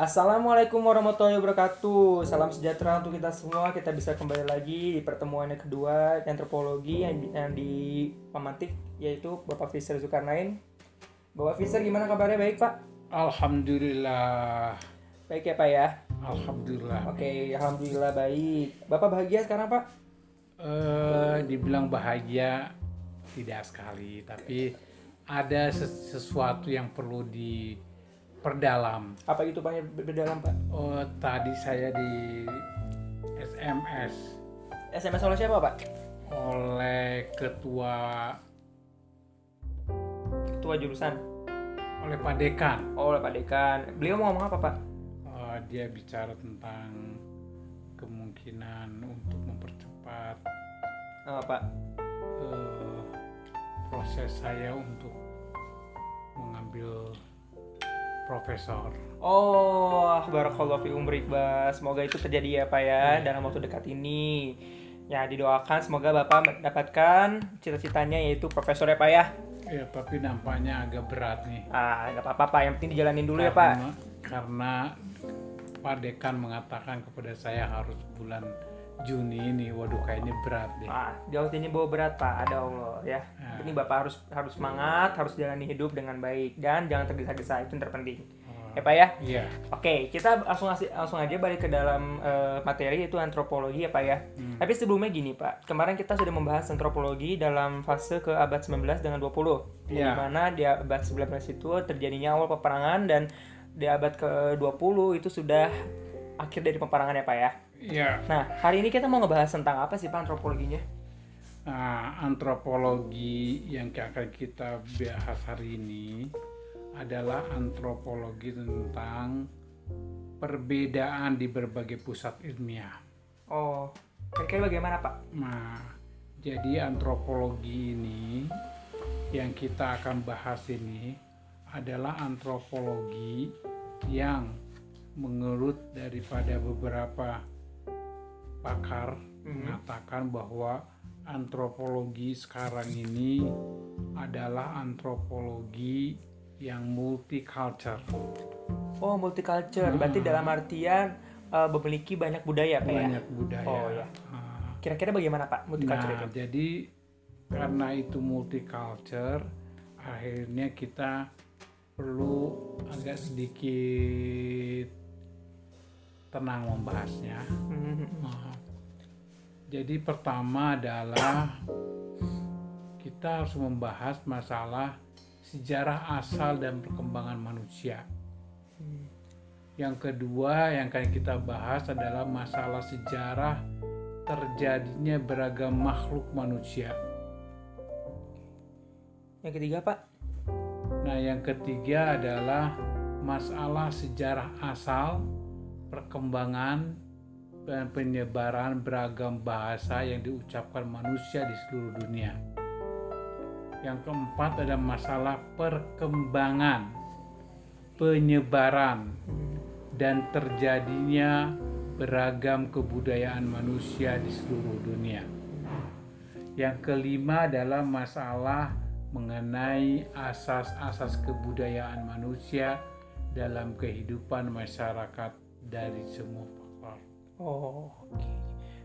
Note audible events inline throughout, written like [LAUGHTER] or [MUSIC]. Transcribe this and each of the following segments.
Assalamualaikum warahmatullahi wabarakatuh. Salam sejahtera untuk kita semua. Kita bisa kembali lagi di pertemuan yang kedua antropologi yang, yang di pemantik yaitu Bapak Fisher Zulkarnain. Bapak Fisher gimana kabarnya baik Pak? Alhamdulillah. Baik ya Pak ya. Alhamdulillah. Oke, alhamdulillah baik. Bapak bahagia sekarang Pak? Eh, dibilang bahagia tidak sekali, tapi ada ses- sesuatu yang perlu diperdalam. Apa itu Pak yang berdalam Pak? Oh, tadi saya di SMS SMS oleh siapa Pak? oleh ketua Ketua jurusan. oleh Pak Dekan. Oh, oleh Pak Dekan. Beliau mau ngomong apa Pak? Eh, dia bicara tentang kemungkinan untuk mempercepat Apa Pak? eh, proses saya untuk mengambil profesor. Oh, barakallahu fi umrik, Ba. Semoga itu terjadi ya, Pak ya, dalam waktu dekat ini. Ya, didoakan semoga Bapak mendapatkan cita-citanya yaitu profesor ya, Pak ya. Ya, tapi nampaknya agak berat nih. Ah, nggak apa-apa, Pak. Yang penting dijalanin dulu ya, Pak. Karena, karena Pak Dekan mengatakan kepada saya harus bulan Juni ini. Waduh, kayaknya berat deh. Ah, jauh ini bawa berat, Pak. Ada Allah ya. Ah. Ini Bapak harus harus semangat, harus jalani hidup dengan baik dan jangan tergesa-gesa. Itu yang terpenting. Oh, Ya, Pak ya. Iya. Oke, kita langsung langsung aja balik ke dalam eh, materi yaitu antropologi ya Pak ya. Hmm. Tapi sebelumnya gini Pak, kemarin kita sudah membahas antropologi dalam fase ke abad 19 dengan 20. Di Iya. mana di abad 19 itu terjadinya awal peperangan dan di abad ke-20 itu sudah akhir dari peperangan ya Pak ya. Iya. Nah, hari ini kita mau ngebahas tentang apa sih Pak antropologinya? Nah, antropologi yang akan kita bahas hari ini adalah antropologi tentang perbedaan di berbagai pusat ilmiah. Oh, kira-kira bagaimana Pak? Nah, jadi antropologi ini yang kita akan bahas ini adalah antropologi yang menurut daripada beberapa pakar mengatakan bahwa antropologi sekarang ini adalah antropologi yang multicultural. Oh, multicultural. Berarti dalam artian eh, memiliki banyak budaya Pak ya? Banyak budaya. Oh, ya. Kira-kira bagaimana Pak multicultural Nah, itu? jadi karena itu multicultural, akhirnya kita perlu agak sedikit tenang membahasnya. Mhm. Nah, jadi pertama adalah kita harus membahas masalah sejarah asal dan perkembangan manusia. Yang kedua yang akan kita bahas adalah masalah sejarah terjadinya beragam makhluk manusia. Yang ketiga Pak? Nah, yang ketiga adalah masalah sejarah asal, perkembangan, dan penyebaran beragam bahasa yang diucapkan manusia di seluruh dunia. Yang keempat ada masalah perkembangan, penyebaran, dan terjadinya beragam kebudayaan manusia di seluruh dunia. Yang kelima adalah masalah mengenai asas-asas kebudayaan manusia dalam kehidupan masyarakat dari semua faktor. Oh, oke.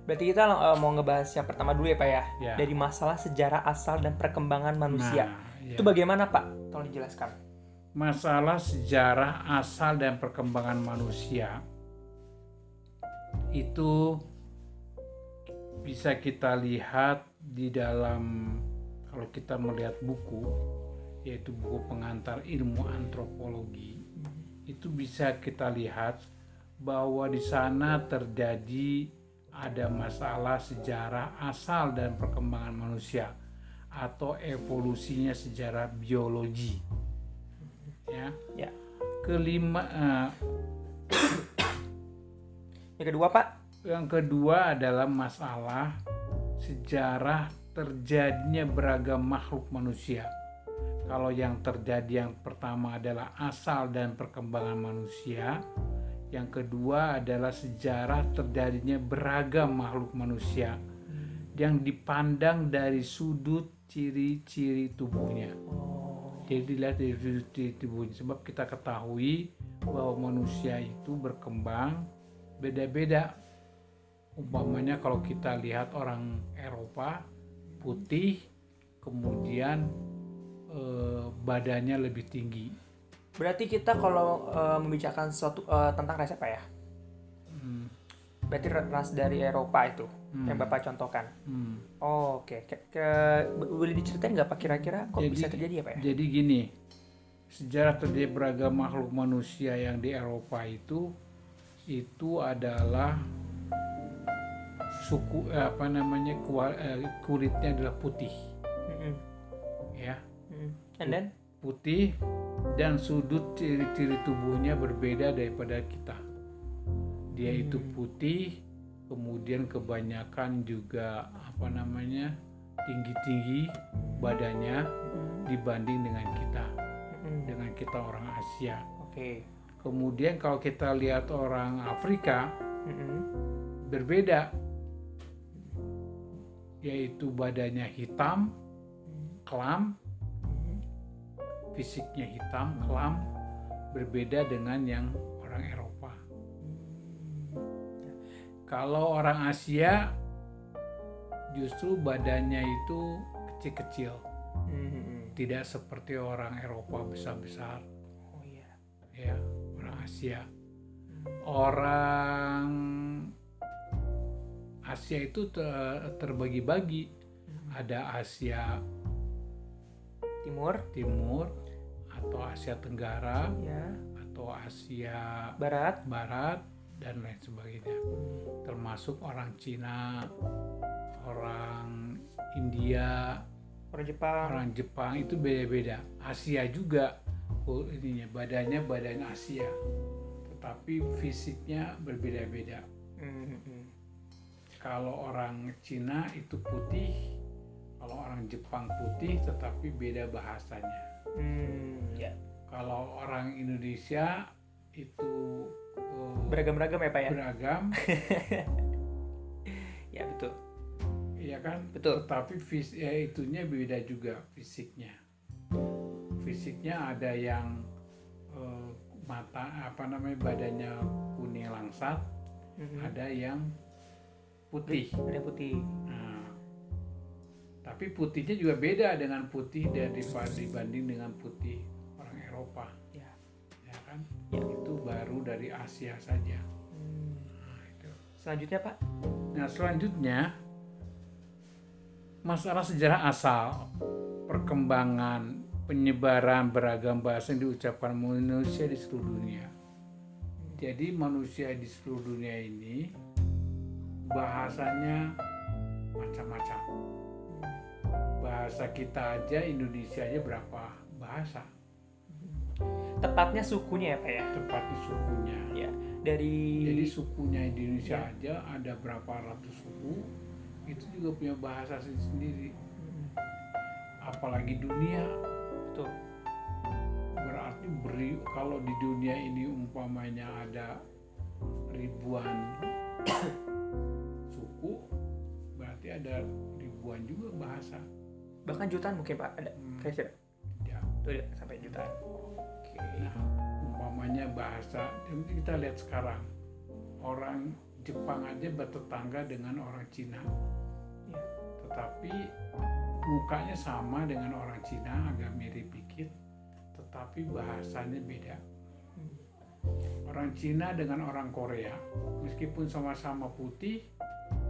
Berarti kita eh, mau ngebahas yang pertama dulu ya Pak ya? Ya. Dari masalah sejarah asal dan perkembangan manusia. Nah, ya. Itu bagaimana Pak? Tolong dijelaskan. masalah sejarah asal dan perkembangan manusia itu bisa kita lihat di dalam kalau kita melihat buku yaitu buku pengantar ilmu antropologi itu bisa kita lihat bahwa di sana terjadi ada masalah sejarah asal dan perkembangan manusia atau evolusinya sejarah biologi ya Ya. kelima eh, Yang kedua Pak? yang kedua adalah masalah sejarah terjadinya beragam makhluk manusia kalau yang terjadi yang pertama adalah asal dan perkembangan manusia yang kedua adalah sejarah terjadinya beragam makhluk manusia yang dipandang dari sudut ciri-ciri tubuhnya Oh. jadi dilihat dari sudut ciri tubuhnya sebab kita ketahui bahwa manusia itu berkembang beda-beda. Umpamanya kalau kita lihat orang Eropa putih, kemudian eh, badannya lebih tinggi. Berarti kita kalau eh, membicarakan sesuatu eh, tentang ras apa ya? Hmm, Berarti ras dari Eropa itu Hmm. yang Bapak contohkan. hmm. Oh, oke. Ke, ke- boleh diceritain nggak Pak kira-kira kok Jadi- bisa terjadi ya Pak ya? Jadi gini, sejarah terjadi beragam makhluk manusia yang di Eropa itu itu adalah suku eh, apa namanya kulitnya adalah putih, Mm-mm. ya Mm-mm. And then? Putih dan sudut ciri-ciri tubuhnya berbeda daripada kita. Dia itu Hmm. putih, kemudian kebanyakan juga apa namanya tinggi-tinggi badannya Mm-mm. dibanding dengan kita. Mm-mm. dengan kita orang Asia. Oke. Kemudian kalau kita lihat orang Afrika Mm-mm. berbeda, yaitu badannya hitam, kelam, Mm-mm. Fisiknya hitam, kelam, berbeda dengan yang orang Eropa. Kalau orang Asia justru badannya itu kecil-kecil, Mm-mm. tidak seperti orang Eropa besar-besar. Oh iya. ya orang Asia orang Asia itu te- terbagi-bagi ada Asia Timur, Timur atau Asia Tenggara ya. atau Asia Barat. Barat dan lain sebagainya termasuk orang Cina orang India Orang Jepang. orang Jepang itu beda-beda Asia juga oh, ininya badannya badan Asia tetapi fisiknya berbeda-beda Mm-mm. kalau orang Cina itu putih kalau orang Jepang putih tetapi beda bahasanya Hmm, ya. kalau orang Indonesia itu eh, Beragam-beragam ya Pak ya? beragam [LAUGHS] Ya betul. ya kan Betul. tetapi fis ya itunya beda juga fisiknya fisiknya ada yang eh, mata apa namanya badannya kuning langsat Mm-mm. ada yang putih Ada putih. Nah, tapi putihnya juga beda dengan putih dari dibanding dengan putih orang Eropa Ya. ya kan Ya. itu baru dari Asia saja Hmm. nah, itu. Selanjutnya Pak. Nah, selanjutnya masalah sejarah asal, perkembangan, penyebaran beragam bahasa yang diucapkan manusia di seluruh dunia. Jadi manusia di seluruh dunia ini bahasanya macam-macam. Bahasa kita aja Indonesia aja berapa bahasa? Tepatnya sukunya ya Pak ya? Tepatnya sukunya. Ya. Dari Jadi sukunya di Indonesia aja ada berapa ratus suku, itu juga punya bahasa sendiri. Mm, Apalagi dunia, betul. berarti beri kalau di dunia ini umpamanya ada ribuan [COUGHS] suku, berarti ada ribuan juga bahasa. Bahkan jutaan mungkin Pak ada. Hmm, Kira-kira. ya. Tuh dia, sampai jutaan. Oke. Nah, umpamanya bahasa, yang kita lihat sekarang orang Jepang aja bertetangga dengan orang Cina. Ya. tetapi mukanya sama dengan orang Cina agak mirip dikit tetapi bahasanya beda orang Cina dengan orang Korea meskipun sama-sama putih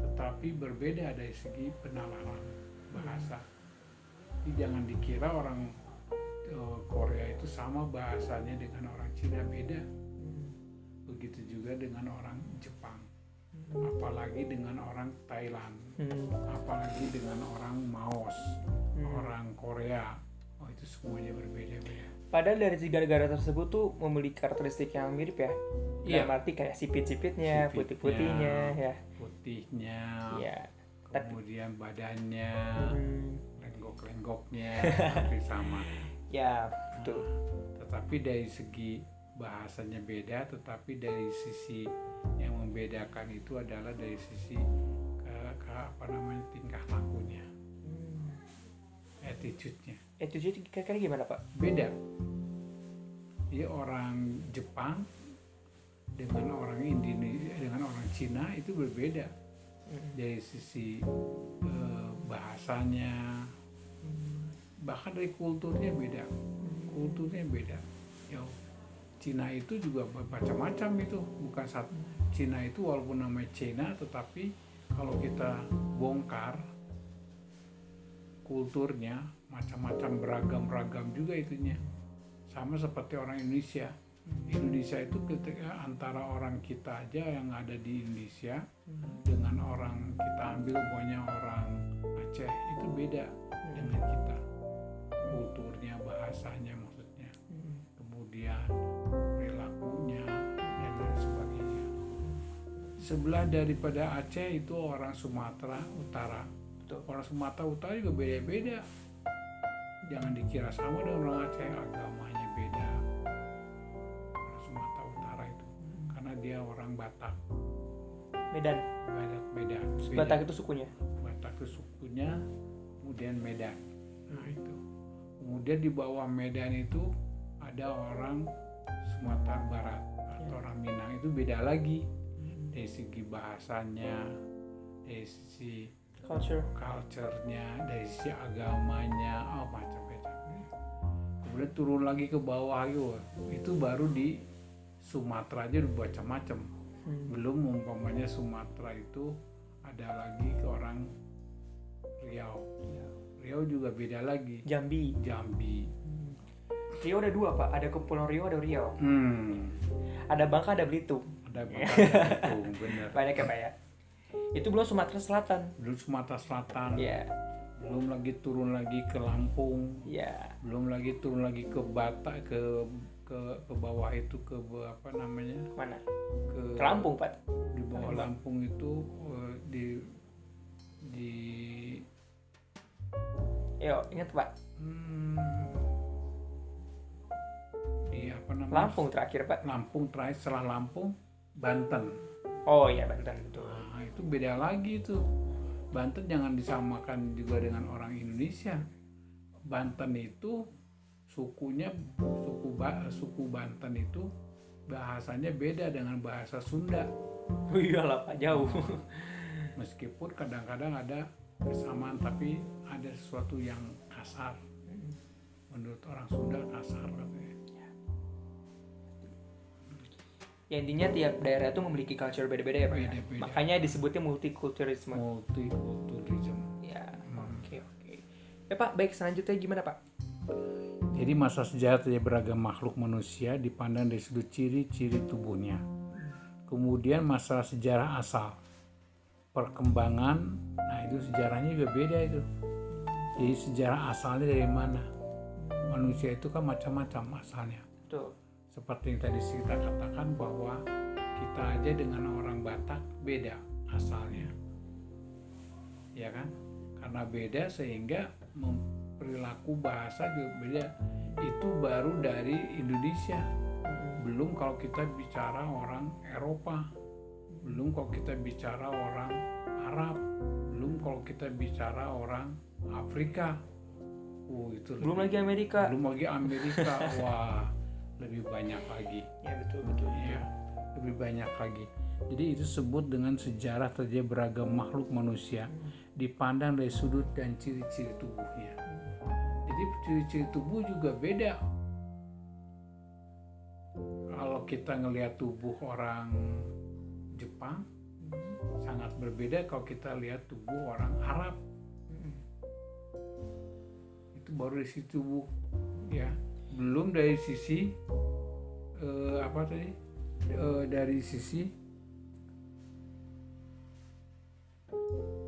tetapi berbeda dari segi penalaran bahasa jadi jangan dikira orang eh, Korea itu sama bahasanya dengan orang Cina beda Hmm. begitu juga dengan orang Jepang apalagi dengan orang Thailand Hmm. apalagi dengan orang Maos, Hmm. orang Korea. Oh itu semuanya berbeda-beda. Padahal dari tiga negara tersebut tuh memiliki karakteristik yang mirip ya. Iya. Dalam arti kayak sipit-sipitnya, Sipitnya. putih-putihnya ya. Putihnya, Iya. Kemudian badannya, hmm, lenggok-lenggoknya, [LAUGHS] hampir sama. ya betul. Tetapi dari segi bahasanya beda, tetapi dari sisi yang membedakan itu adalah dari sisi ke, ke apa namanya tingkah lakunya, Hmm. attitude-nya. Attitude kira-kira gimana Pak? beda. Jadi orang Jepang dengan orang Indonesia dengan orang Cina itu berbeda Hmm. dari sisi eh, bahasanya bahkan dari kulturnya beda. Kulturnya beda. Ya Cina itu juga macam-macam itu. Bukan satu Cina itu walaupun namanya Cina tetapi kalau kita bongkar kulturnya macam-macam beragam-ragam juga itunya. Sama seperti orang Indonesia. Indonesia itu ketika antara orang kita aja yang ada di Indonesia dengan orang kita ambil pokoknya orang Aceh itu beda dengan kita kulturnya bahasanya maksudnya. Kemudian perilakunya dan lain sebagainya. Sebelah daripada Aceh itu orang Sumatera Utara. Betul. orang Sumatera Utara juga beda-beda. Jangan dikira sama dengan orang Aceh agamanya beda. Orang Sumatera Utara itu. Karena dia orang Batak. Medan. Batak beda. Batak itu sukunya? Batak itu sukunya kemudian Medan. Nah itu kemudian di bawah Medan itu ada orang Sumatera Barat atau orang Minang. Itu beda lagi. Dari segi bahasanya dari sisi culture. culture-nya dari sisi agamanya oh macam-macam. Kemudian turun lagi ke bawah itu. Itu baru di Sumatera aja udah macam-macam. Hmm. belum umpamanya Sumatera itu ada lagi ke orang Riau Riau juga beda lagi. Jambi. Jambi. Riau ada dua pak. Ada Kepulauan Riau ada Riau. Hmm. Ada Bangka ada Belitung. Ada Bangka [LAUGHS] itu bener banyak ya pak ya? Itu belum Sumatera Selatan. Belum Sumatera Selatan. Ya belum lagi turun lagi ke Lampung. Ya belum lagi turun lagi ke Batak ke ke ke bawah itu ke apa namanya? Mana? Ke ke Lampung pak. di bawah Lampung itu eh, di di yo ingat pak. Hmm, di apa namanya? Lampung terakhir pak. Lampung terakhir setelah Lampung Banten. Oh iya Banten betul. Nah itu beda lagi itu Banten jangan disamakan juga dengan orang Indonesia. Banten itu sukunya suku ba- suku Banten itu bahasanya beda dengan bahasa Sunda. Oh iyalah pak jauh. Meskipun kadang-kadang ada kesamaan tapi ada sesuatu yang kasar. Menurut orang Sunda kasar katanya. Ya intinya tiap daerah itu memiliki culture beda-beda ya pak ya? Beda-beda. makanya disebutnya multikulturalisme multikulturalism ya Hmm. oke oke. Ya pak baik selanjutnya gimana pak? Jadi masa sejarah terjadi beragam makhluk manusia dipandang dari sudut ciri-ciri tubuhnya. Kemudian masalah sejarah asal perkembangan nah itu sejarahnya juga beda itu. Jadi sejarah asalnya dari mana? Manusia itu kan macam-macam asalnya. Tuh seperti yang tadi kita katakan bahwa kita aja dengan orang Batak beda asalnya. Ya kan? Karena beda sehingga perilaku bahasa juga beda. Itu baru dari Indonesia. Belum kalau kita bicara orang Eropa belum kalau kita bicara orang Arab. Belum kalau kita bicara orang Afrika. Oh itu belum lebih- lagi Amerika. belum lagi Amerika. [LAUGHS] Wah lebih banyak lagi. Ya betul betul ya lebih banyak lagi. Jadi itu sebut dengan sejarah terjadi beragam makhluk manusia dipandang dari sudut dan ciri-ciri tubuhnya. Jadi ciri-ciri tubuh juga beda. Kalau kita ngelihat tubuh orang Jepang sangat berbeda kalau kita lihat tubuh orang Arab. Itu baru dari sisi tubuh ya. Belum dari sisi eh, apa tadi? Eh, dari sisi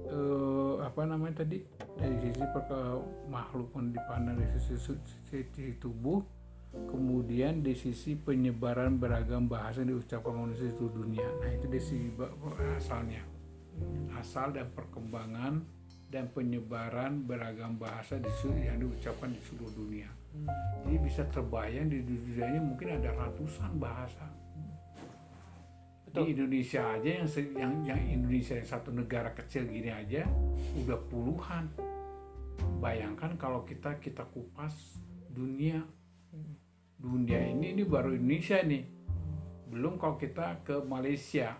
eh, apa namanya tadi? Dari sisi makhluk pun dipandang dari sisi, su- sisi tubuh kemudian di sisi penyebaran beragam bahasa yang diucapkan manusia di seluruh dunia. Nah itu dari sisi asalnya. Asal dan perkembangan dan penyebaran beragam bahasa di seluruh- yang diucapkan di seluruh dunia. Jadi bisa terbayang di dunia ini mungkin ada ratusan bahasa. Betul. di Indonesia aja yang, yang yang Indonesia yang satu negara kecil gini aja udah puluhan. Bayangkan kalau kita kita kupas dunia dunia ini ini baru Indonesia nih. Belum kalau kita ke Malaysia.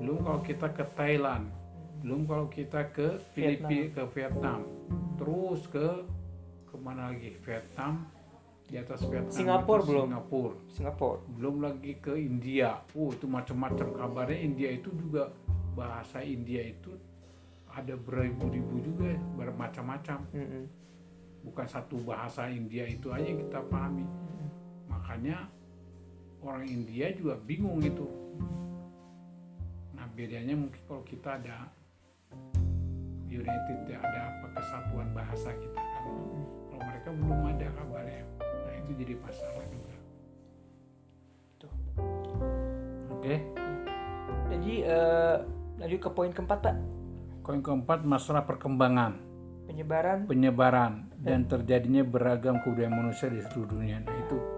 Belum kalau kita ke Thailand. Belum kalau kita ke Filipina ke Vietnam. Terus ke ke mana lagi? Vietnam di atas Vietnam Singapura itu belum? Singapura. Singapura. Belum lagi ke India. Oh itu macam-macam kabarnya. India itu juga bahasa India itu ada beribu-ribu juga bermacam-macam. Mm-mm. bukan satu bahasa India itu aja yang kita pahami makanya orang India juga bingung itu. Nah bedanya mungkin kalau kita ada United ya ada apa kesatuan bahasa kita kan. Kalau mereka belum ada kabarnya nah itu jadi masalah juga. Tuh. oke? Jadi eh, lanjut ke poin keempat pak. Poin keempat masalah perkembangan, penyebaran. Penyebaran dan terjadinya beragam kebudayaan manusia di seluruh dunia. Nah itu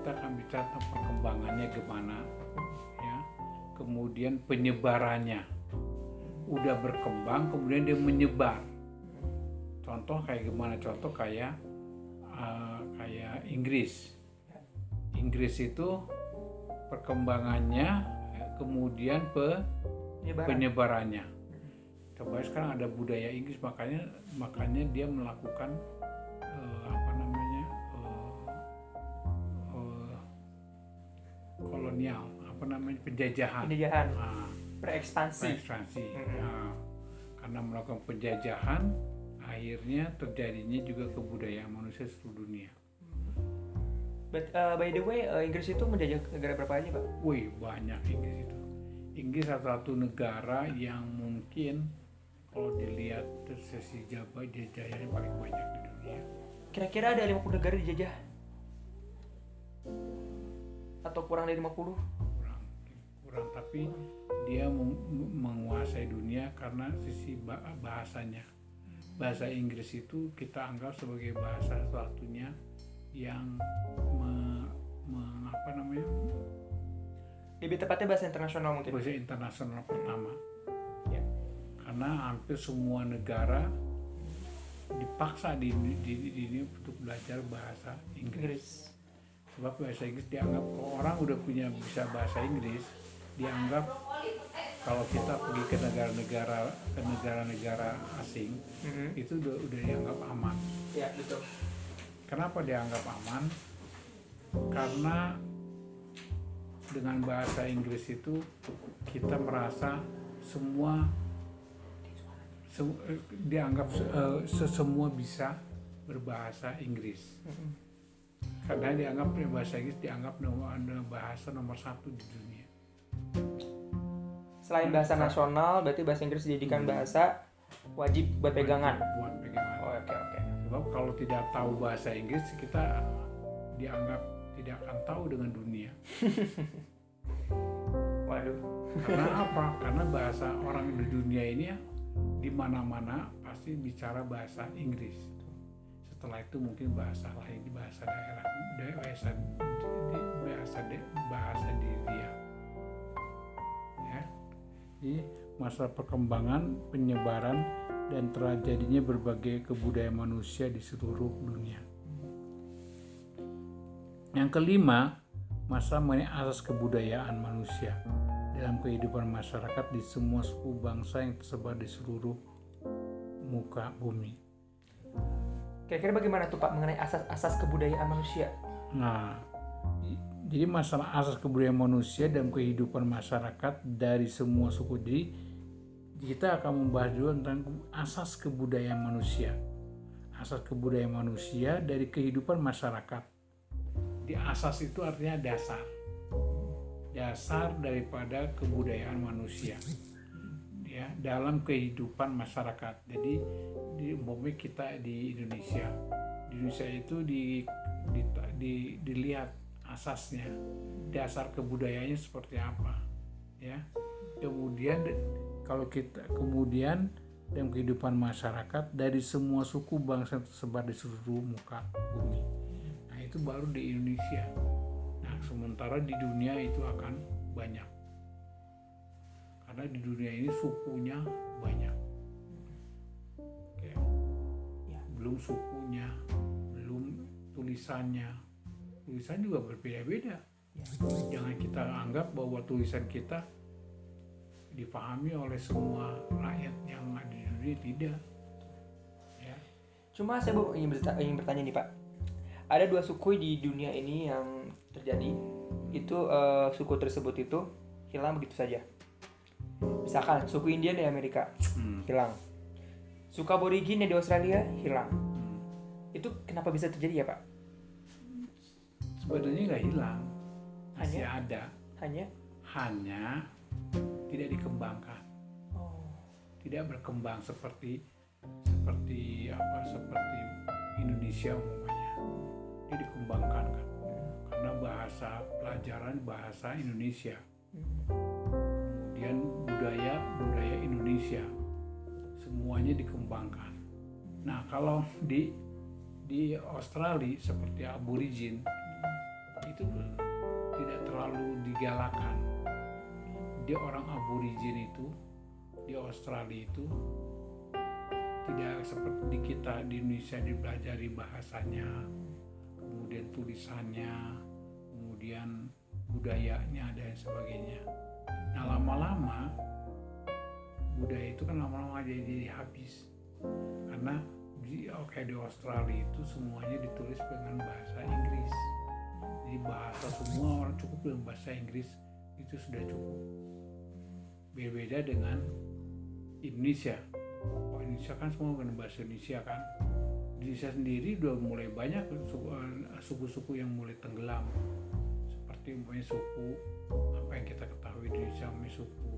kita akan bicara tentang perkembangannya gimana, ya. Kemudian penyebarannya, udah berkembang, kemudian dia menyebar. Contoh kayak gimana? Contoh kayak uh, kayak Inggris. Inggris itu perkembangannya, kemudian pe penyebaran penyebarannya. Coba sekarang ada budaya Inggris makanya makanya dia melakukan eh, apa kolonial apa namanya penjajahan. penjajahan Nah, berekspansi ekspansi. Mhm. Nah, karena melakukan penjajahan akhirnya terjadinya juga kebudayaan manusia seluruh dunia. But, eh, by the way eh, Inggris itu menjajah negara berapa aja pak Wih banyak Inggris itu. Inggris salah satu negara yang mungkin kalau dilihat dari sesi jabah jajahnya paling banyak di dunia. kira-kira ada 50 negara dijajah atau kurang dari 50 Kurang, kurang tapi dia menguasai dunia karena sisi ba- bahasanya. Bahasa Inggris itu kita anggap sebagai bahasa satunya yang me- me- apa namanya lebih tepatnya bahasa internasional mungkin bahasa internasional pertama. Ya. Karena hampir semua negara dipaksa di, di, di- di- untuk belajar bahasa Inggris. Inggris Sebab bahasa Inggris dianggap kalau orang udah punya bisa bahasa Inggris, dianggap kalau kita pergi ke negara-negara ke negara-negara asing Mhm. itu udah udah dianggap aman. ya betul Kenapa dianggap aman? Karena dengan bahasa Inggris itu kita merasa semua se- dianggap se- eh, sesemua bisa berbahasa Inggris. Mhm. Karena dianggap bahasa Inggris dianggap nomor, bahasa nomor satu di dunia. selain bahasa Hmm. nasional berarti bahasa Inggris dijadikan bahasa wajib buat pegangan Buat pegangan. oh, oke oke Sebab kalau tidak tahu bahasa Inggris kita dianggap tidak akan tahu dengan dunia. [LAUGHS] waduh Karena [LAUGHS] apa? Karena bahasa orang di dunia ini ya di mana-mana pasti bicara bahasa Inggris. Setelah itu mungkin bahasa lain, bahasa daerah, da- bahasa di- di- bahasa bahasa di dia. Ya. Jadi masa perkembangan, penyebaran dan terjadinya berbagai kebudayaan manusia di seluruh dunia. Yang kelima, masa mengenai asas kebudayaan manusia dalam kehidupan masyarakat di semua suku bangsa yang tersebar di seluruh muka bumi. Kira-kira bagaimana tuh pak mengenai asas-asas kebudayaan manusia Nah, jadi masalah asas kebudayaan manusia dalam kehidupan masyarakat dari semua suku. Jadi kita akan membahas juga tentang asas kebudayaan manusia. Asas kebudayaan manusia dari kehidupan masyarakat. Di asas itu artinya dasar. Dasar daripada kebudayaan manusia. Ya, dalam kehidupan masyarakat. Jadi di umpamanya kita di Indonesia. Di Indonesia itu di di, di- dilihat asasnya dasar kebudayaannya seperti apa ya kemudian kalau kita kemudian dalam kehidupan masyarakat dari semua suku bangsa tersebar di seluruh muka bumi nah itu baru di Indonesia nah sementara di dunia itu akan banyak karena di dunia ini sukunya banyak Oke Ya. belum sukunya, belum tulisannya, tulisan juga berbeda-beda Ya. jangan kita anggap bahwa tulisan kita dipahami oleh semua rakyat yang ada di dunia tidak ya Cuma saya bu- ingin, berta- ingin bertanya nih Pak. Ada dua suku di dunia ini yang terjadi. Itu eh, suku tersebut itu hilang begitu saja. Misalkan suku Indian di Amerika Hmm. hilang. Suku aborigin di Australia hilang. Hmm. Itu kenapa bisa terjadi ya Pak? sebenarnya nggak hilang masih ada Hanya hanya tidak dikembangkan oh, tidak berkembang seperti seperti apa seperti Indonesia umumnya dia dikembangkan kan karena bahasa pelajaran bahasa Indonesia hmm, kemudian budaya budaya Indonesia. Semuanya dikembangkan. Nah kalau di di Australia seperti aborigin itu tidak terlalu digalakan. Dia orang aborigin itu di Australia itu tidak seperti di kita di Indonesia dipelajari bahasanya kemudian tulisannya kemudian budayanya dan sebagainya nah lama-lama budaya itu kan lama-lama jadi, jadi habis. Karena di oke di Australia itu semuanya ditulis dengan bahasa Inggris. Jadi bahasa semua orang cukup dengan bahasa Inggris itu sudah cukup. Berbeda dengan Indonesia. Oh, Indonesia kan semua dengan bahasa Indonesia kan? Indonesia sendiri udah mulai banyak eh, suku-suku yang mulai tenggelam seperti umpamanya suku apa yang kita ketahui di Indonesia umpamanya suku,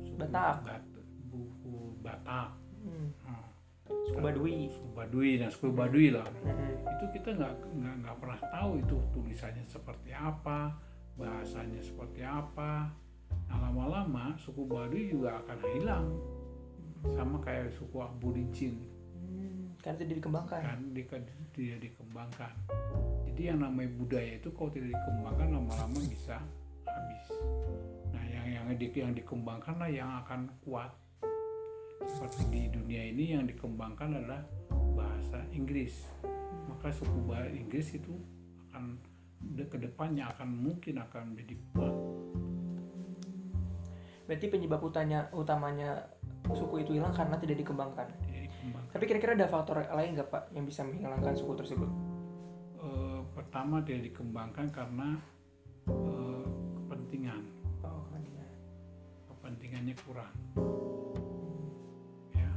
suku Batak. Bat- buku Batak. Hmm, Hmm. suku Baduy. suku Baduy dan suku Baduy lah. Hmm, itu kita nggak nggak nggak pernah tahu itu tulisannya seperti apa bahasanya seperti apa. Nah lama-lama suku Baduy juga akan hilang. Sama kayak suku Aborigin hmm, karena tidak dikembangkan. kan di- tidak dikembangkan jadi yang namanya budaya itu kalau tidak dikembangkan lama-lama bisa habis. Nah yang yang di, yang dikembangkan lah yang akan kuat. Seperti di dunia ini yang dikembangkan adalah bahasa Inggris. Maka suku bahasa Inggris itu akan de- ke depannya akan mungkin akan menjadi kuat. Berarti penyebab utanya, utamanya suku itu hilang karena tidak dikembangkan. tidak dikembangkan. Tapi kira-kira ada faktor lain nggak Pak yang bisa menghilangkan suku tersebut? Pertama tidak dikembangkan karena eh, kepentingan. Oh, kepentingannya kurang. Ya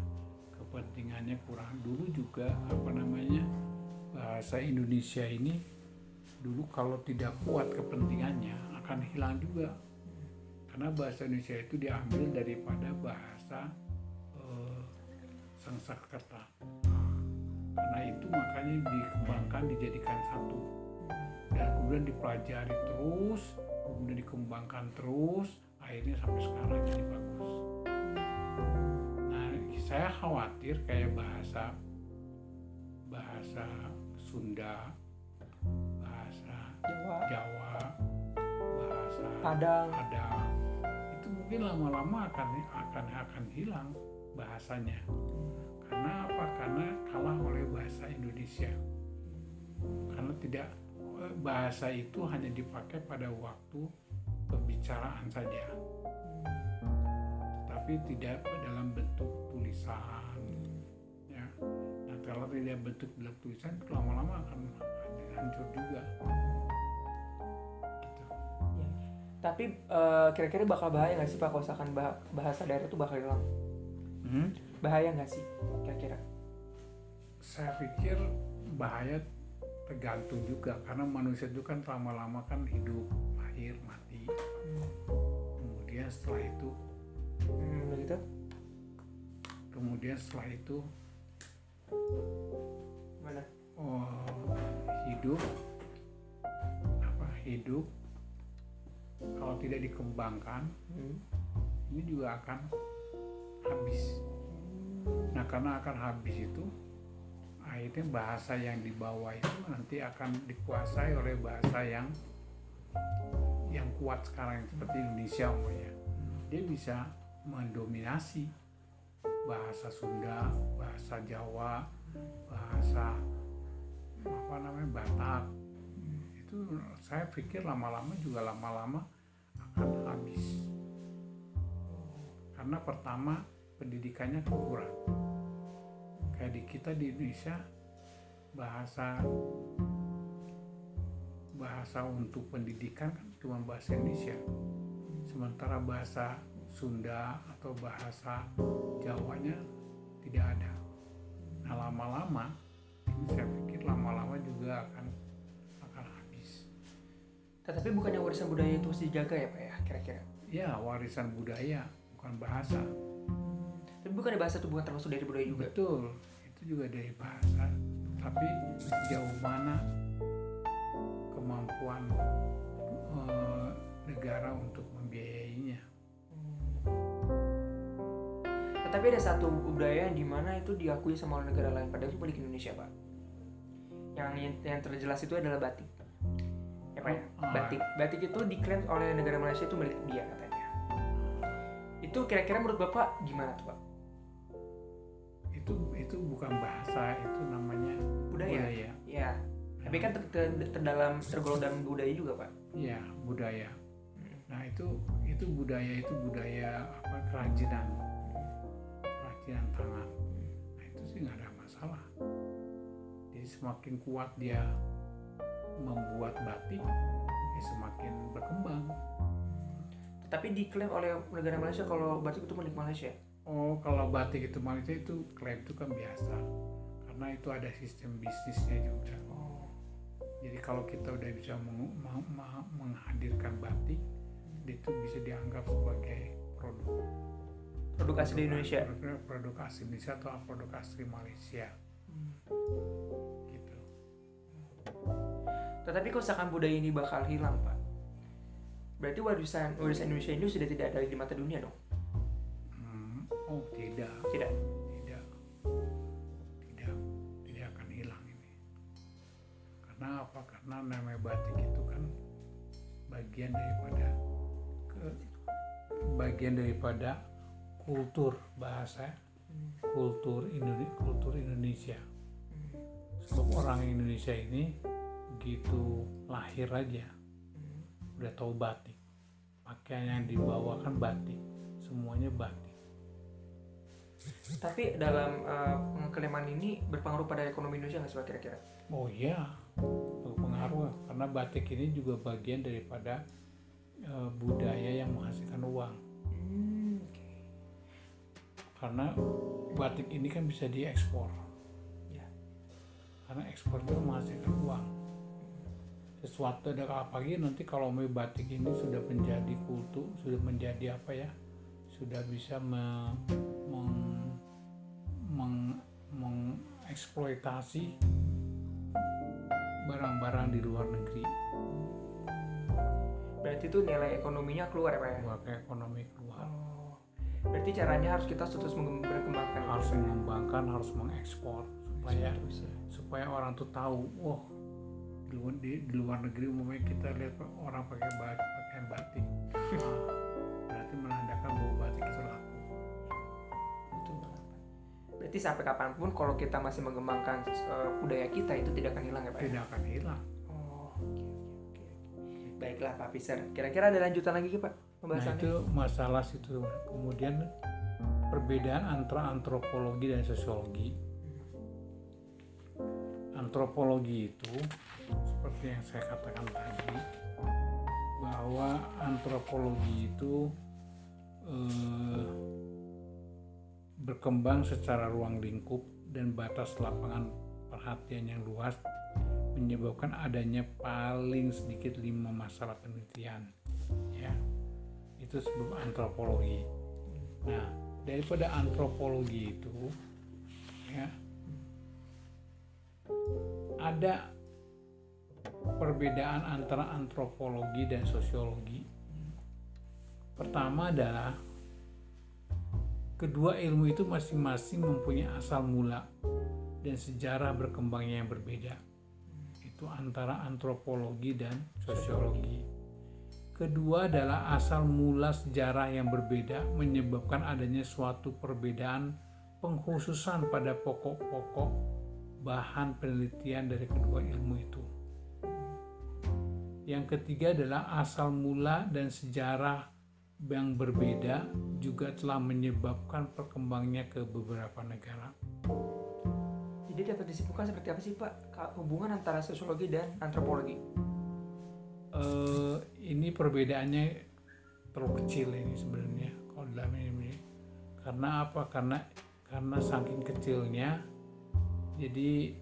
kepentingannya kurang. Dulu juga apa namanya bahasa Indonesia ini dulu kalau tidak kuat kepentingannya akan hilang juga. Karena bahasa Indonesia itu diambil daripada bahasa eh, Sanskerta karena itu makanya dikembangkan dijadikan satu. Dan kemudian dipelajari terus kemudian dikembangkan terus akhirnya sampai sekarang jadi bagus. Nah saya khawatir kayak bahasa bahasa Sunda bahasa Jawa, Jawa bahasa Padang. Padang. Itu mungkin lama-lama akan akan akan hilang bahasanya karena apa karena kalah oleh bahasa Indonesia karena tidak eh, bahasa itu hanya dipakai pada waktu pembicaraan saja tapi tidak dalam bentuk tulisan ya nah kalau tidak bentuk dalam tulisan lama-lama akan hancur juga gitu. Tapi eh, kira-kira bakal bahaya nggak sih Pak kalau misalkan bah- bahasa daerah itu bakal hilang? Hmm? Bahaya nggak sih kira-kira? saya pikir bahaya tergantung juga karena manusia itu kan lama-lama kan hidup lahir mati kemudian setelah itu Hmm, begitu? kemudian setelah itu Mana? oh, hidup apa hidup kalau tidak dikembangkan Hmm. ini juga akan habis nah karena akan habis itu akhirnya bahasa yang dibawa itu nanti akan dikuasai oleh bahasa yang yang kuat sekarang seperti Indonesia umpamanya. Dia bisa mendominasi bahasa Sunda bahasa Jawa bahasa apa namanya Batak. Itu saya pikir lama-lama juga lama-lama akan habis. Karena pertama pendidikannya kurang. Kayak di kita di Indonesia bahasa bahasa untuk pendidikan kan cuma bahasa Indonesia. Sementara bahasa Sunda atau bahasa Jawanya tidak ada. Nah lama-lama ini saya pikir lama-lama juga akan akan habis. Tetapi bukannya warisan budaya itu harus dijaga ya Pak ya kira-kira? ya warisan budaya bukan bahasa Tapi bukannya bahasa itu bukan termasuk dari budaya juga? betul itu juga dari bahasa tapi sejauh mana kemampuan eh, negara untuk membiayainya Tetapi ada satu budaya yang di mana itu diakui sama negara lain padahal itu milik Indonesia Pak. Yang yang terjelas itu adalah batik. Ya Pak ya, Ah. batik. Batik itu diklaim oleh negara Malaysia itu milik dia katanya. Itu kira-kira menurut Bapak gimana tuh Pak? Itu itu bukan bahasa itu namanya Budaya? budaya Ya. Tapi kan ter, ter- terdalam tergolong dalam budaya juga Pak. Iya, budaya. Hmm. Nah, itu itu budaya itu budaya apa kerajinan. Kerajinan tangan. Nah, itu sih nggak ada masalah. Jadi semakin kuat dia membuat batik, ya semakin berkembang. Tetapi diklaim oleh negara Malaysia kalau batik itu milik Malaysia. Oh, kalau batik itu Malaysia itu klaim itu kan biasa. Karena itu ada sistem bisnisnya juga. Oh. Jadi kalau kita udah bisa meng- menghadirkan batik, itu bisa dianggap sebagai produk Produk asli Indonesia. produk, produk asli Indonesia atau produk asli Malaysia gitu. Tetapi kalau misalkan budaya ini bakal hilang, Pak. Berarti warisan warisan Indonesia ini sudah tidak ada di mata dunia dong? Oh tidak, Tidak. tidak, tidak, tidak akan hilang ini. Karena apa? Karena namanya batik itu kan bagian daripada ke bagian daripada kultur bahasa kultur Indonesia kultur Indonesia sebab orang Indonesia ini begitu lahir aja udah tahu batik pakaian yang dibawa kan batik semuanya batik Tapi dalam uh, pengklaman ini berpengaruh pada ekonomi Indonesia nggak sih kira-kira? oh iya. Berpengaruh. Karena batik ini juga bagian daripada eh, budaya yang menghasilkan uang. Hmm, karena batik ini kan bisa diekspor. Ya. karena ekspor itu menghasilkan uang. Sesuatu ada apalagi nanti kalau mau batik ini sudah menjadi kultur sudah menjadi apa ya sudah bisa me- meng- meng- mengeksploitasi barang-barang di luar negeri Berarti itu nilai ekonominya keluar ya Pak ya? buat ekonomi keluar Oh. Berarti caranya harus kita terus mengem- berkembangkan. harus mengembangkan harus mengekspor supaya ya. supaya orang tuh tahu oh di luar, di, di luar negeri umumnya kita lihat orang pakai batik pakaian [LAUGHS] batik Berarti sampai kapan pun kalau kita masih mengembangkan uh, budaya kita itu tidak akan hilang ya Pak? ya? tidak akan hilang Oh, oke oke oke. Baiklah Pak Piser. Kira-kira ada lanjutan lagi Pak nah pembahasannya? itu masalah situ kemudian perbedaan antara antropologi dan sosiologi antropologi itu seperti yang saya katakan tadi bahwa antropologi itu eh, berkembang secara ruang lingkup dan batas lapangan perhatian yang luas menyebabkan adanya paling sedikit lima masalah penelitian ya. Itu sebelum antropologi. Nah daripada antropologi itu ya ada perbedaan antara antropologi dan sosiologi. Pertama adalah kedua ilmu itu masing-masing mempunyai asal mula dan sejarah berkembangnya yang berbeda itu antara antropologi dan sosiologi Kedua adalah asal mula sejarah yang berbeda menyebabkan adanya suatu perbedaan pengkhususan pada pokok-pokok bahan penelitian dari kedua ilmu itu. Yang ketiga adalah asal mula dan sejarah yang berbeda juga telah menyebabkan perkembangnya ke beberapa negara. Jadi dapat disimpulkan seperti apa sih Pak? Hubungan antara sosiologi dan antropologi? eh ini perbedaannya terlalu kecil ini sebenarnya kalau dalam ini. Karena apa? Karena karena saking kecilnya jadi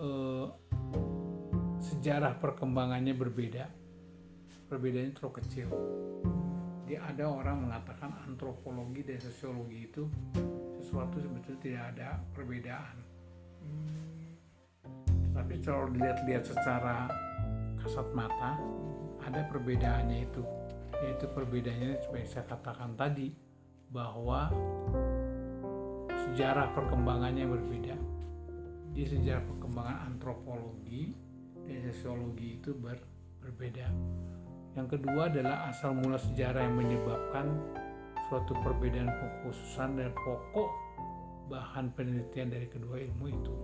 eh, sejarah perkembangannya berbeda. Perbedaannya terlalu kecil jadi ada orang mengatakan antropologi dan sosiologi itu sesuatu sebetulnya tidak ada perbedaan. Tapi kalau dilihat-lihat secara kasat mata ada perbedaannya itu. Yaitu perbedaannya seperti saya katakan tadi bahwa sejarah perkembangannya berbeda. Di sejarah perkembangan antropologi dan sosiologi itu ber- berbeda yang kedua adalah asal mula sejarah yang menyebabkan suatu perbedaan pengkhususan dan pokok bahan penelitian dari kedua ilmu itu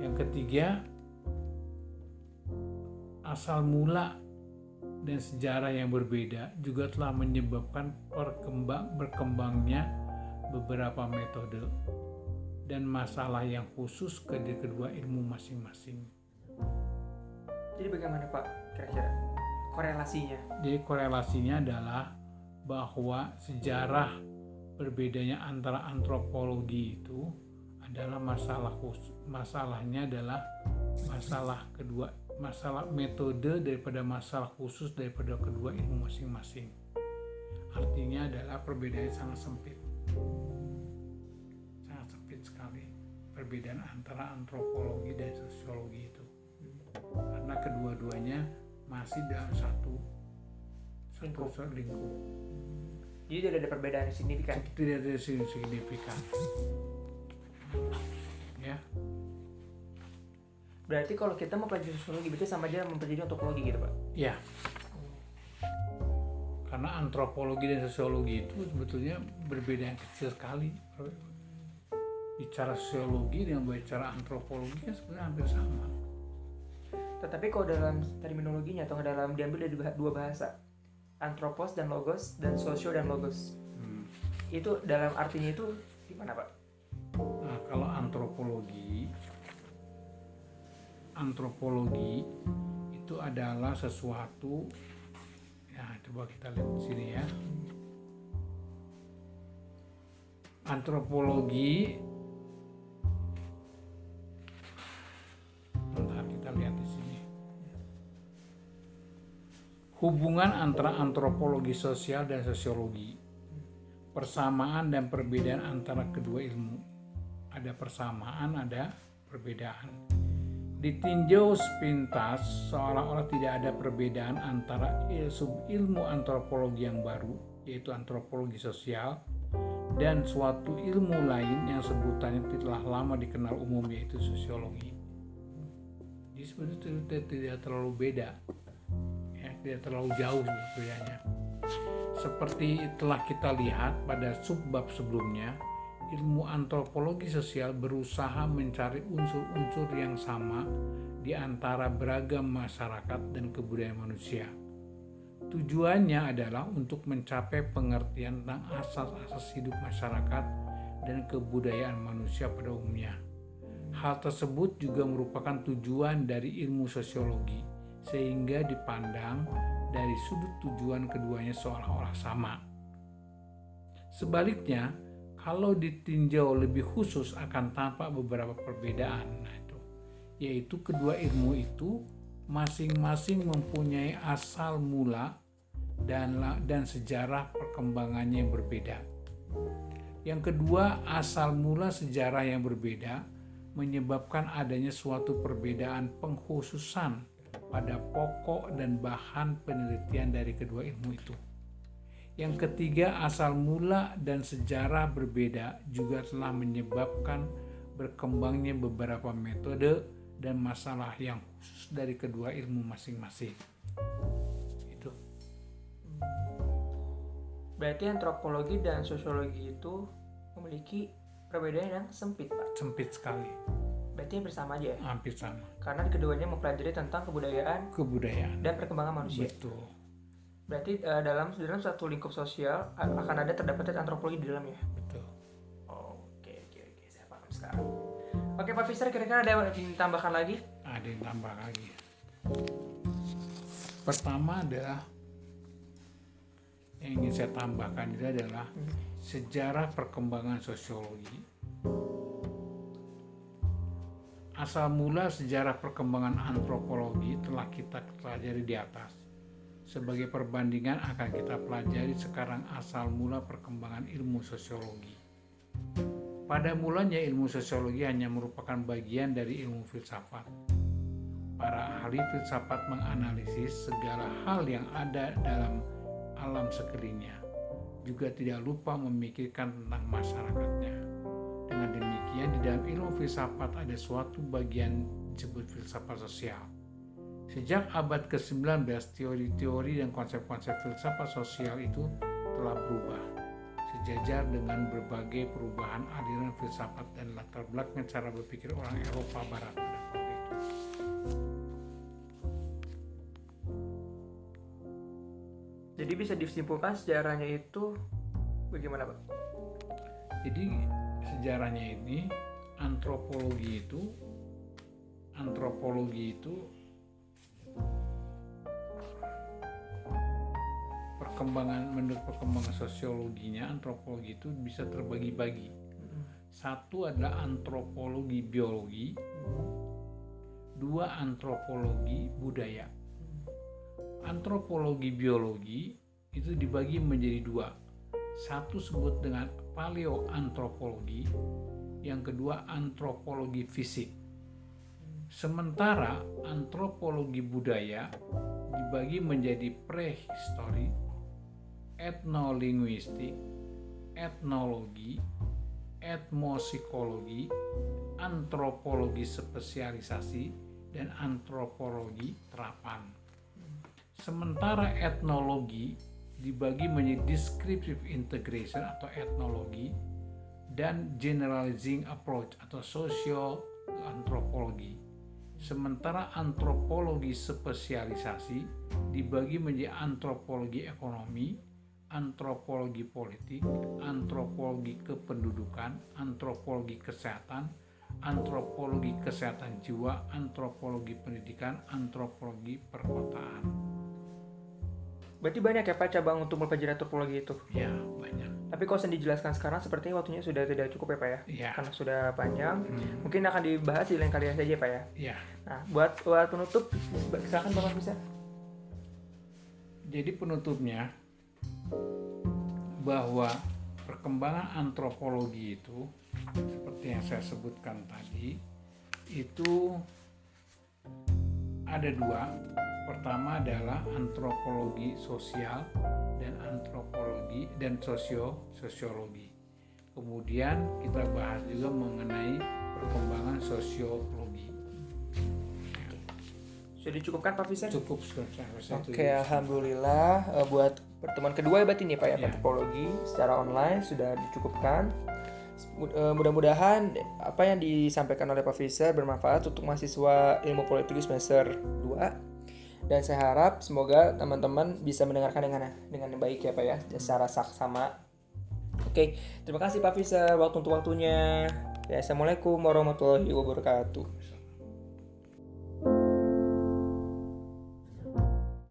yang ketiga asal mula dan sejarah yang berbeda juga telah menyebabkan perkembang berkembangnya beberapa metode dan masalah yang khusus ke kedua ilmu masing-masing. Jadi bagaimana Pak kira-kira korelasinya? Jadi korelasinya adalah bahwa sejarah berbedanya antara antropologi itu adalah masalah khusus, masalahnya adalah masalah kedua masalah metode daripada masalah khusus daripada kedua ilmu masing-masing. Artinya adalah perbedaan sangat sempit. Sangat sempit sekali perbedaan antara antropologi dan sosiologi itu. Karena kedua-duanya masih dalam satu satu Lingkup. lingkup. Jadi tidak ada perbedaan yang signifikan. Tidak ada yang signifikan. Ya, Berarti kalau kita mempelajari sosiologi berarti sama aja mempelajari antropologi gitu Pak? ya. Karena antropologi dan sosiologi itu sebetulnya berbeda yang kecil sekali. Bicara sosiologi dengan bicara antropologi kan sebenarnya hampir sama. Tetapi kalau dalam terminologinya atau dalam diambil dari dua bahasa, antropos dan logos dan sosio dan logos, Hmm. itu dalam artinya itu gimana Pak? Nah, kalau antropologi, antropologi itu adalah sesuatu ya coba kita lihat di sini ya. Antropologi Hubungan antara antropologi sosial dan sosiologi persamaan dan perbedaan antara kedua ilmu. Ada persamaan, ada perbedaan. Ditinjau sepintas, seolah-olah tidak ada perbedaan antara il- subilmu antropologi yang baru, yaitu antropologi sosial, dan suatu ilmu lain yang sebutannya telah lama dikenal umum, yaitu sosiologi. Jadi sebenarnya itu tidak- terlalu beda, tidak terlalu jauh bedanya. Seperti telah kita lihat pada subbab sebelumnya, ilmu antropologi sosial berusaha mencari unsur-unsur yang sama di antara beragam masyarakat dan kebudayaan manusia. Tujuannya adalah untuk mencapai pengertian tentang asas-asas hidup masyarakat dan kebudayaan manusia pada umumnya. Hal tersebut juga merupakan tujuan dari ilmu sosiologi, sehingga dipandang dari sudut tujuan keduanya seolah-olah sama. Sebaliknya, kalau ditinjau lebih khusus akan tampak beberapa perbedaan. Nah, itu yaitu kedua ilmu itu masing-masing mempunyai asal mula dan dan sejarah perkembangannya yang berbeda. Yang kedua, asal mula sejarah yang berbeda menyebabkan adanya suatu perbedaan pengkhususan pada pokok dan bahan penelitian dari kedua ilmu itu. Yang ketiga, asal mula dan sejarah berbeda juga telah menyebabkan berkembangnya beberapa metode dan masalah yang khusus dari kedua ilmu masing-masing. Itu. Berarti antropologi dan sosiologi itu memiliki perbedaan yang sempit Pak. Sempit sekali. Berarti hampir sama aja ya? hampir sama Karena keduanya mempelajari tentang kebudayaan kebudayaan dan perkembangan manusia. betul Berarti eh, dalam dalam satu lingkup sosial a- akan ada terdapat antropologi di dalamnya. betul Oke oke oke saya paham sekarang. Oke Pak Fisher kira-kira ada yang ingin ditambahkan lagi? ada yang tambah lagi pertama adalah yang ingin saya tambahkan itu adalah sejarah perkembangan sosiologi asal mula sejarah perkembangan antropologi telah kita pelajari di atas. Sebagai perbandingan akan kita pelajari sekarang asal mula perkembangan ilmu sosiologi. Pada mulanya ilmu sosiologi hanya merupakan bagian dari ilmu filsafat. Para ahli filsafat menganalisis segala hal yang ada dalam alam sekelilingnya, juga tidak lupa memikirkan tentang masyarakatnya. Dengan demikian, di dalam ilmu filsafat ada suatu bagian disebut filsafat sosial. Sejak abad ke-19, teori-teori dan konsep-konsep filsafat sosial itu telah berubah, sejajar dengan berbagai perubahan aliran filsafat dan latar belakang cara berpikir orang Eropa Barat pada waktu itu. Jadi bisa disimpulkan sejarahnya itu bagaimana Pak? Jadi sejarahnya ini antropologi itu antropologi itu perkembangan menurut perkembangan sosiologinya antropologi itu bisa terbagi-bagi. Satu adalah antropologi biologi, dua antropologi budaya. Antropologi biologi itu dibagi menjadi dua. Satu sebut dengan paleoantropologi, yang kedua antropologi fisik. Sementara antropologi budaya dibagi menjadi prehistori, etnolinguistik, etnologi, etnomusikologi, antropologi spesialisasi, dan antropologi terapan. Sementara etnologi dibagi menjadi descriptive integration atau etnologi dan generalizing approach atau social antropologi. Sementara antropologi spesialisasi dibagi menjadi antropologi ekonomi, antropologi politik, antropologi kependudukan, antropologi kesehatan, antropologi kesehatan jiwa, antropologi pendidikan, antropologi perkotaan. Berarti banyak ya Pak cabang untuk mempelajari antropologi itu. Ya, banyak. Tapi kalau saya dijelaskan sekarang sepertinya waktunya sudah tidak cukup ya Pak ya. Ya. Karena sudah panjang. Hmm, Mungkin akan dibahas di lain kali saja Pak ya. ya. Nah, buat buat penutup silakan Bapak bisa. Jadi penutupnya bahwa perkembangan antropologi itu seperti yang saya sebutkan tadi itu ada dua. Pertama adalah antropologi sosial dan antropologi dan sosio sosiologi. Kemudian kita bahas juga mengenai perkembangan sosiologi. Sudah dicukupkan Pak Fisher? Cukup satu. Oke, alhamdulillah Eh, buat pertemuan kedua ya berarti ini Pak ya, Ya. antropologi secara online sudah dicukupkan. Eh, Mudah-mudahan apa yang disampaikan oleh Pak Fisher bermanfaat untuk mahasiswa ilmu politik semester 2 dan saya harap semoga teman-teman bisa mendengarkan dengan dengan baik ya Pak ya, secara saksama. Oke, terima kasih Pak Fisher waktu untuk waktunya. Ya, Assalamualaikum warahmatullahi wabarakatuh.